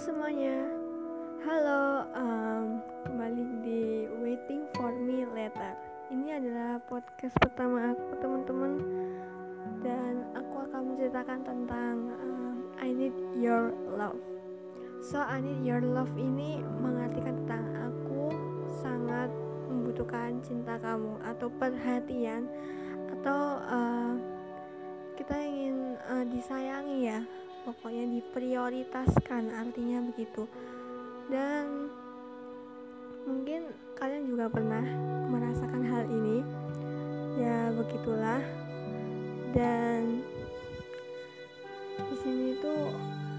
semuanya, halo, um, kembali di Waiting for Me Later. Ini adalah podcast pertama aku, teman-teman, dan aku akan menceritakan tentang um, I Need Your Love. So, I Need Your Love ini mengartikan tentang aku sangat membutuhkan cinta kamu atau perhatian atau uh, kita ingin uh, disayangi ya pokoknya diprioritaskan artinya begitu. Dan mungkin kalian juga pernah merasakan hal ini. Ya begitulah. Dan di sini tuh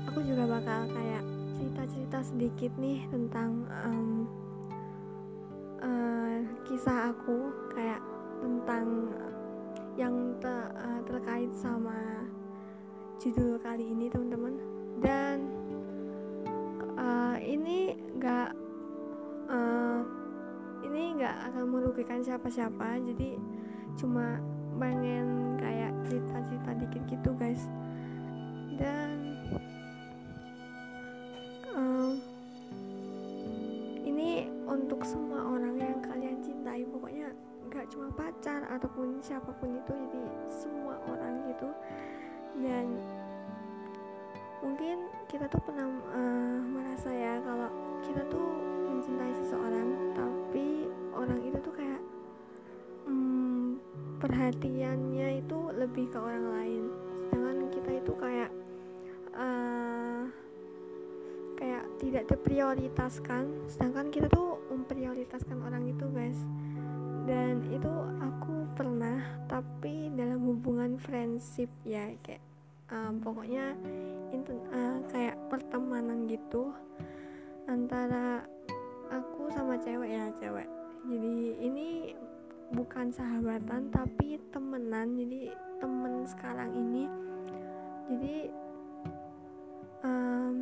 aku juga bakal kayak cerita-cerita sedikit nih tentang um, uh, kisah aku kayak tentang yang te, uh, terkait sama judul kali ini teman-teman. Dan uh, ini nggak uh, ini nggak akan merugikan siapa-siapa. Jadi cuma pengen kayak cerita-cerita dikit gitu guys. Dan um, ini untuk semua orang yang kalian cintai. Pokoknya nggak cuma pacar ataupun siapa pun itu jadi semua orang gitu. Dan mungkin kita tuh pernah uh, merasa ya kalau kita tuh mencintai seseorang tapi orang itu tuh kayak um, perhatiannya itu lebih ke orang lain. Sedangkan kita itu kayak uh, kayak tidak diprioritaskan. Sedangkan kita tuh memprioritaskan orang itu guys. Dan itu aku pernah tapi dalam hubungan friendship ya kayak um, pokoknya itu uh, kayak pertemanan gitu antara aku sama cewek ya cewek. Jadi ini bukan sahabatan tapi temenan. Jadi temen sekarang ini. Jadi um,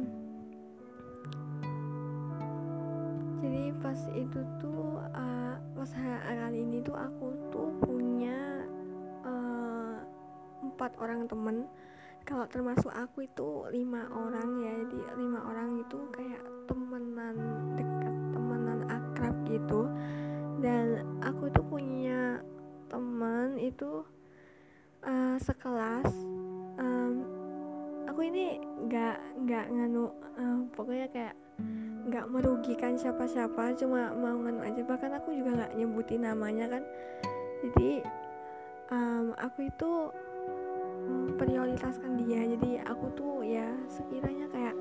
jadi pas itu tuh uh, pas kali ini tuh aku tuh punya uh, empat orang temen kalau termasuk aku itu lima orang ya jadi lima orang itu kayak temenan dekat temenan akrab gitu. Dan aku tuh punya teman itu uh, sekelas um, aku ini nggak nggak nganu uh, pokoknya kayak nggak merugikan siapa-siapa cuma mau nganu aja. Bahkan aku juga nggak nyebutin namanya kan. Jadi um, aku itu prioritaskan dia. Jadi aku tuh ya sekiranya kayak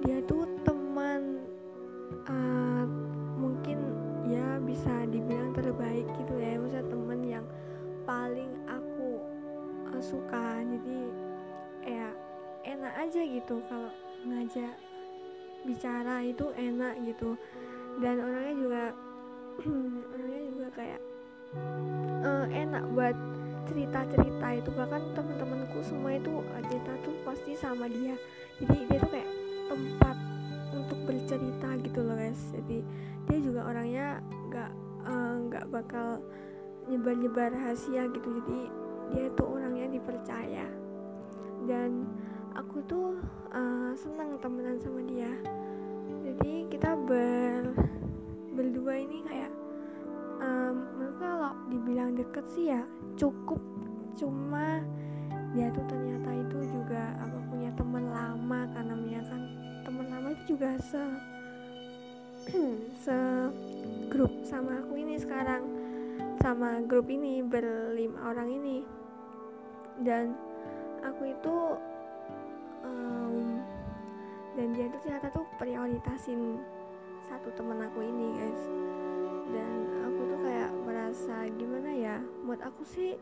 dia tuh teman uh, mungkin ya bisa dibilang terbaik gitu ya. Maksudnya teman yang paling aku uh, suka. Jadi ya enak aja gitu kalau ngajak bicara itu enak gitu. Dan orangnya juga orangnya juga kayak uh, enak buat cerita-cerita itu. Bahkan teman-temanku semua itu cerita tuh pasti sama dia. Jadi dia tuh kayak tempat untuk bercerita gitu loh guys. Jadi dia juga orangnya nggak nggak uh, bakal nyebar-nyebar rahasia gitu. Jadi dia tuh orangnya dipercaya. Dan aku tuh uh, senang temenan sama dia. Jadi kita ber deket sih ya. Cukup. Cuma dia tuh ternyata itu juga apa punya teman lama karena namanya kan. Teman lama itu juga se se grup sama aku ini sekarang. Sama grup ini berlima orang ini. Dan aku itu um, dan dia itu ternyata tuh prioritasin satu temen aku ini guys. Dan aku tuh kayak merasa gimana ya buat aku sih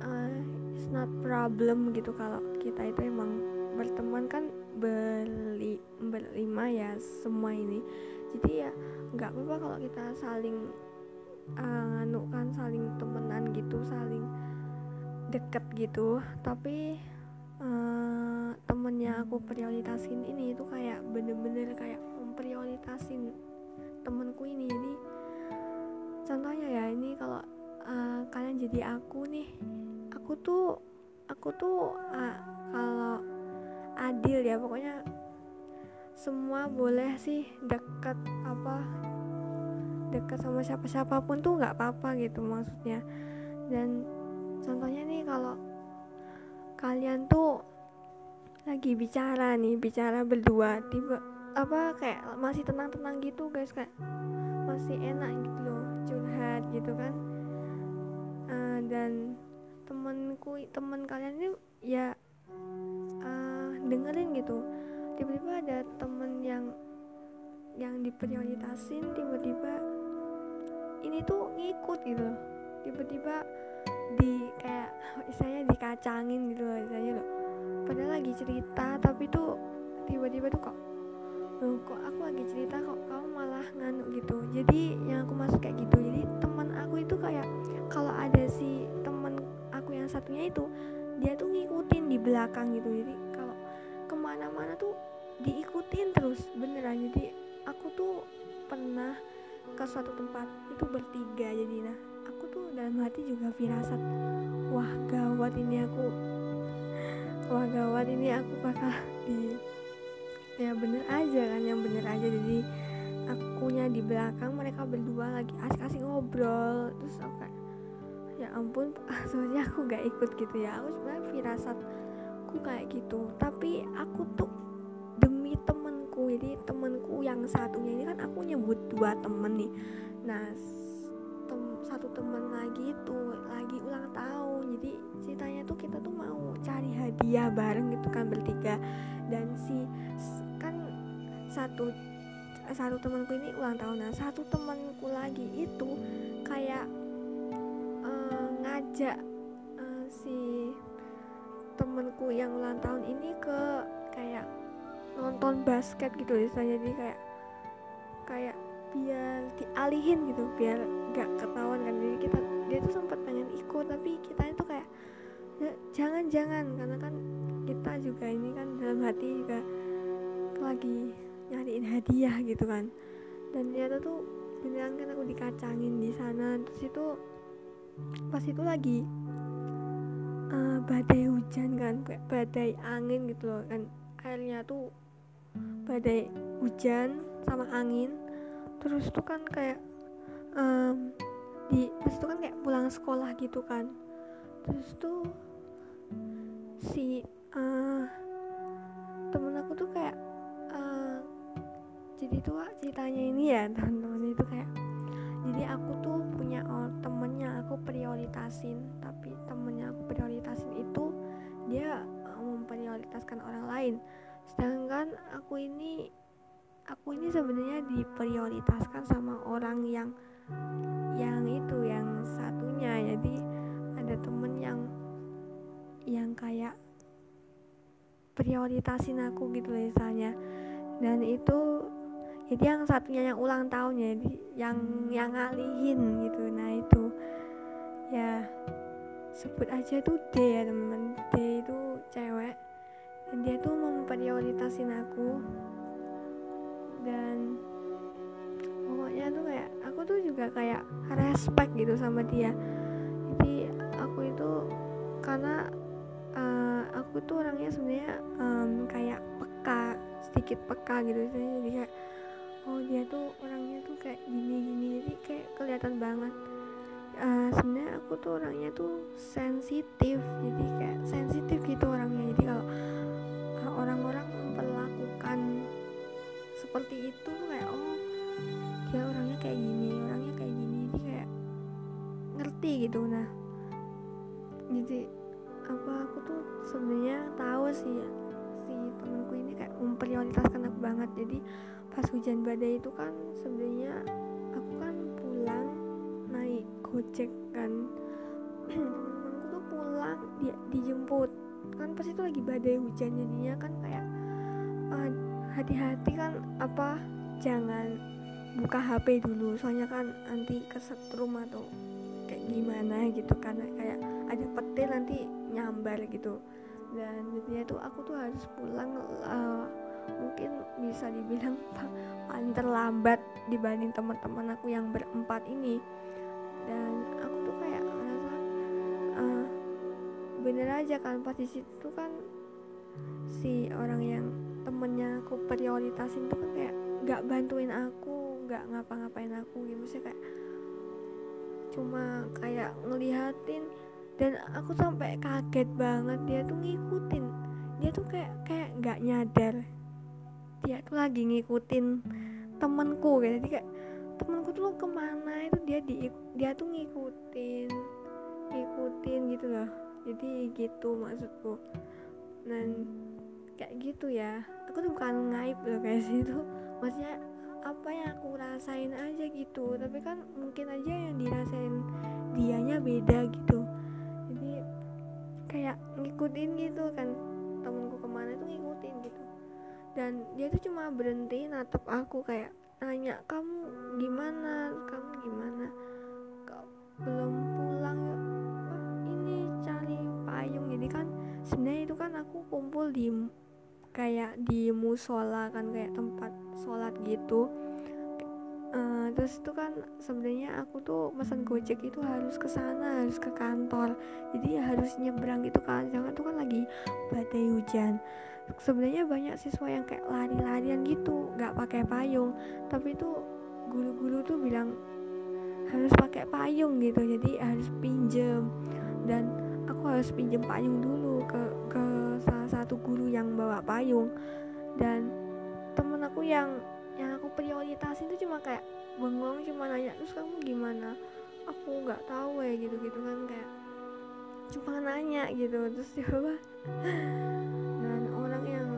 uh, it's not problem gitu kalau kita itu emang berteman kan beli berlima ya semua ini. Jadi ya nggak apa-apa kalau kita saling uh, kan saling temenan gitu saling deket gitu. Tapi uh, temennya aku prioritasin ini itu kayak bener-bener kayak memprioritasin temenku ini. Jadi contohnya ya ini kalau uh, kalian jadi aku nih aku tuh aku tuh uh, kalau adil ya pokoknya semua boleh sih dekat apa dekat sama siapa siapa pun tuh nggak apa-apa gitu maksudnya. Dan contohnya nih kalau kalian tuh lagi bicara nih bicara berdua tiba apa kayak masih tenang-tenang gitu guys kayak masih enak gitu loh curhat gitu kan. Uh, dan temenku temen kalian ini ya uh, dengerin gitu. Tiba-tiba ada temen yang yang diprioritasin tiba-tiba ini tuh ngikut gitu. Tiba-tiba di kayak istilahnya dikacangin gitu loh istilahnya loh. Padahal lagi cerita tapi tuh tiba-tiba tuh kok loh kok aku lagi cerita kok kamu malah nganuk gitu? Jadi yang aku masuk kayak gitu jadi teman aku itu kayak kalau ada si teman aku yang satunya itu dia tuh ngikutin di belakang gitu. Jadi kalau ke mana-mana tuh diikutin terus beneran. Jadi aku tuh pernah ke suatu tempat itu bertiga jadi. Nah aku tuh dalam hati juga firasat wah gawat ini aku. Wah gawat ini aku bakal di ya bener aja kan yang bener aja. Jadi akunya di belakang mereka berdua lagi asik-asik ngobrol. Terus aku kayak ya ampun soalnya aku gak ikut gitu ya. Aku sebenarnya firasatku kayak gitu. Tapi aku tuh demi temenku jadi temenku yang satunya ini kan aku nyebut dua temen nih. Nah satu temen lagi itu lagi ulang tahun. Jadi ceritanya tuh kita tuh mau cari hadiah bareng gitu kan bertiga. Dan si kan satu satu temanku ini ulang tahun. Nah satu temanku lagi itu kayak uh, ngajak uh, si temanku yang ulang tahun ini ke kayak nonton basket gitu misalnya jadi kayak kayak biar dialihin gitu biar gak ketahuan kan. Jadi kita dia tuh sempat pengen ikut tapi kita itu kayak jangan jangan. Karena kan kita juga ini kan dalam hati juga lagi nyariin hadiah gitu kan. Dan ternyata tuh beneran kan aku dikacangin di sana. Terus itu pas itu lagi uh, badai hujan kan kayak badai angin gitu loh kan. Airnya tuh badai hujan sama angin terus tuh kan kayak um, di pas itu kan kayak pulang sekolah gitu kan. Terus tuh si uh, temen aku tuh kayak uh, jadi tuh ceritanya ini ya teman-teman itu kayak jadi aku tuh punya oh, temennya aku prioritasin tapi temennya aku prioritasin itu dia uh, memprioritaskan orang lain. Sedangkan aku ini aku ini sebenarnya diprioritaskan sama orang yang yang itu yang satunya. Jadi ada temen yang yang kayak prioritasin aku gitu misalnya. Dan itu jadi yang satunya yang ulang tahun jadi yang yang ngalihin gitu. Nah itu ya sebut aja tuh D ya temen. D itu cewek. Dan dia tuh memprioritasin aku dan pokoknya tuh kayak aku tuh juga kayak respect gitu sama dia. Jadi aku itu karena uh, aku tuh orangnya sebenarnya um, kayak peka sedikit peka gitu jadi kayak oh dia tuh orangnya tuh kayak gini gini. Jadi kayak kelihatan banget. Uh, sebenarnya aku tuh orangnya tuh sensitif. Jadi kayak sensitif gitu orangnya. Jadi kalau uh, orang-orang memperlakukan seperti itu kayak oh dia orangnya kayak gini orangnya kayak gini jadi kayak ngerti gitu. Nah jadi apa aku tuh sebenarnya tahu sih si temanku ini kayak memprioritaskan aku banget. Jadi pas hujan badai itu kan sebenarnya aku kan pulang naik gojek kan. Teman-temanku tuh pulang dia dijemput. Kan pas itu lagi badai hujan jadinya kan kayak uh, hati-hati kan apa jangan buka HP dulu. Soalnya kan nanti kesetrum atau kayak gimana gitu karena kayak ada petir nanti nyambar gitu. Dan jadinya tuh aku tuh harus pulang uh, mungkin bisa dibilang paling terlambat dibanding teman-teman aku yang berempat ini. Dan aku tuh kayak ngerasa uh, bener aja kan pas di situ kan si orang yang temennya aku prioritasin tuh kan kayak nggak bantuin aku nggak ngapa-ngapain aku gitu. Sih kayak cuma kayak ngelihatin dan aku sampai kaget banget dia tuh ngikutin. Dia tuh kayak kayak nggak nyadar. Dia tuh lagi ngikutin temenku gitu. Jadi kayak temenku tuh ke mana itu dia di dia tuh ngikutin ngikutin gitu loh. Jadi gitu maksudku. Dan kayak gitu ya. Aku tuh bukan ngaib loh kayak situ maksudnya apa yang aku rasain aja gitu. Tapi kan mungkin aja yang dirasain dianya beda gitu. Jadi kayak ngikutin gitu kan. Temenku ke mana tuh ngikutin gitu. Dan dia tuh cuma berhenti natap aku kayak nanya kamu gimana? Kamu gimana? Kau belum pulang ini cari payung? Jadi kan sebenarnya itu kan aku kumpul di kayak di musola kan kayak tempat sholat gitu. Uh, terus itu kan sebenarnya aku tuh pesan gojek itu harus ke sana harus ke kantor. Jadi ya harus nyebrang gitu kan jangan tuh kan lagi badai hujan. Sebenarnya banyak siswa yang kayak lari-larian gitu nggak pakai payung. Tapi itu guru-guru tuh bilang harus pakai payung gitu jadi harus pinjem. Dan aku harus pinjem payung dulu ke ke salah satu guru yang bawa payung. Dan temen aku yang yang aku prioritasin itu cuma kayak bengong cuma nanya terus kamu gimana? Aku nggak tahu ya gitu gitu kan kayak cuma nanya gitu. Terus coba dan orang yang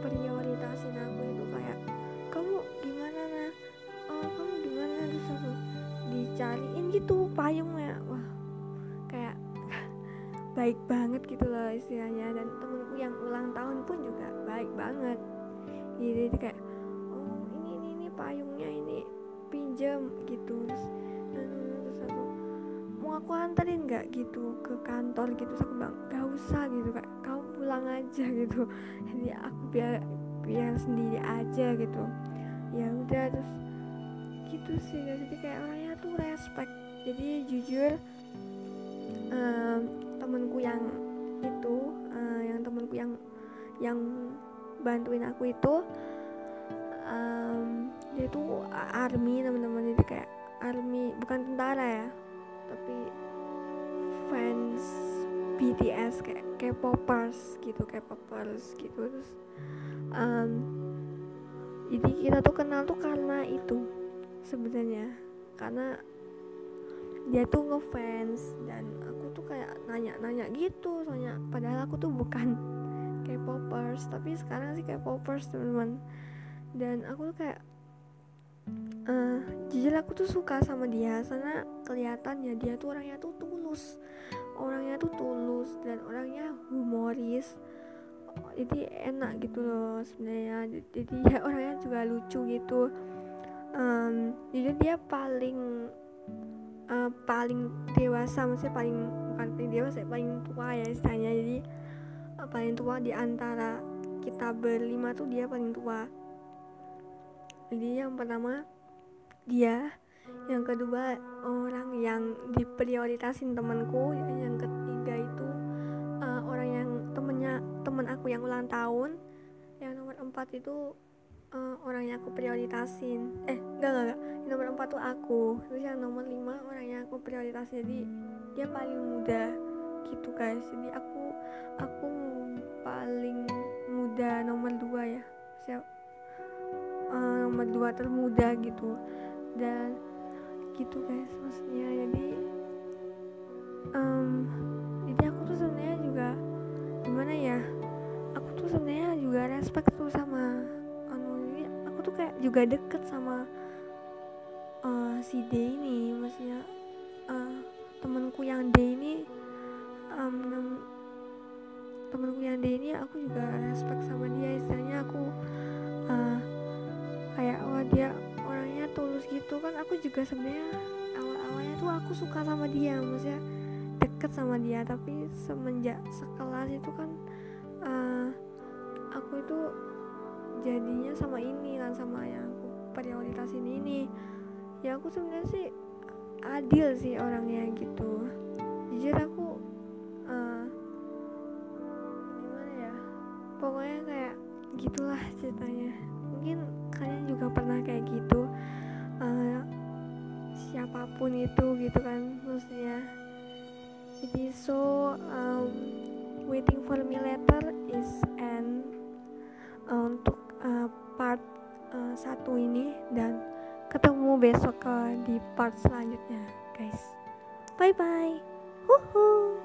prioritasin aku itu kayak kamu gimana nah oh kamu gimana? Terus aku dicariin gitu payungnya. Wah baik banget gitu loh istilahnya. Dan temenku yang ulang tahun pun juga baik banget. Jadi kayak oh ini ini ini payungnya ini pinjam gitu. Terus terus aku mau aku anterin nggak? gitu ke kantor gitu. Terus aku bilang gak usah gitu kayak kamu pulang aja gitu. Jadi aku biar biar sendiri aja gitu. Ya udah terus gitu sih jadi kayak orangnya tuh respect. Jadi jujur temenku yang itu uh, yang temenku yang yang bantuin aku itu um, dia tuh army teman-teman. Jadi kayak army bukan tentara ya tapi fans BTS kayak K-popers gitu K-popers gitu. Terus um, jadi kita tuh kenal tuh karena itu sebenarnya. Karena dia tuh ngefans dan aku tuh kayak nanya-nanya gitu soalnya padahal aku tuh bukan K-popers tapi sekarang sih K-popers teman-teman. Dan aku tuh kayak uh, jujur aku tuh suka sama dia karena kelihatannya dia tuh orangnya tuh tulus. Orangnya tuh tulus dan orangnya humoris. Jadi enak gitu loh sebenarnya. Jadi ya orangnya juga lucu gitu. Um, jadi dia paling uh, paling dewasa maksudnya paling bukan paling dewasa paling tua ya istilahnya. Jadi uh, paling tua di antara kita berlima tuh dia paling tua. Jadi yang pertama dia. Yang kedua orang yang diprioritasin temanku. Yang ketiga itu uh, orang yang temennya temen aku yang ulang tahun. Yang nomor empat itu uh, orang yang aku prioritasin. Eh enggak enggak, enggak. Yang nomor empat tuh aku. Terus yang nomor lima orang yang aku prioritasin. Jadi dia paling muda gitu guys. Jadi aku aku paling muda nomor dua ya. Siap. Uh, nomor dua termuda gitu. Dan gitu guys maksudnya. Jadi um, jadi aku tuh sebenarnya juga gimana ya? Aku tuh sebenarnya juga respect tuh sama tuh kayak juga deket sama uh, si D ini. Maksudnya uh, temanku yang D ini um, temanku yang D ini aku juga respect sama dia. Istilahnya aku uh, kayak wah dia orangnya tulus gitu kan. Aku juga sebenarnya awal-awalnya tuh aku suka sama dia. Maksudnya deket sama dia. Tapi semenjak sekelas itu kan uh, aku itu jadinya sama ini kan sama yang aku prioritasin ini. Ya aku sebenarnya sih adil sih orangnya gitu. Jujur aku uh, gimana ya pokoknya kayak gitulah ceritanya. Mungkin kalian juga pernah kayak gitu uh, siapa pun itu gitu kan maksudnya. Jadi so um, waiting for me later is an uh, untuk uh, part uh, satu ini dan ketemu besok uh, di part selanjutnya guys bye bye Woohoo!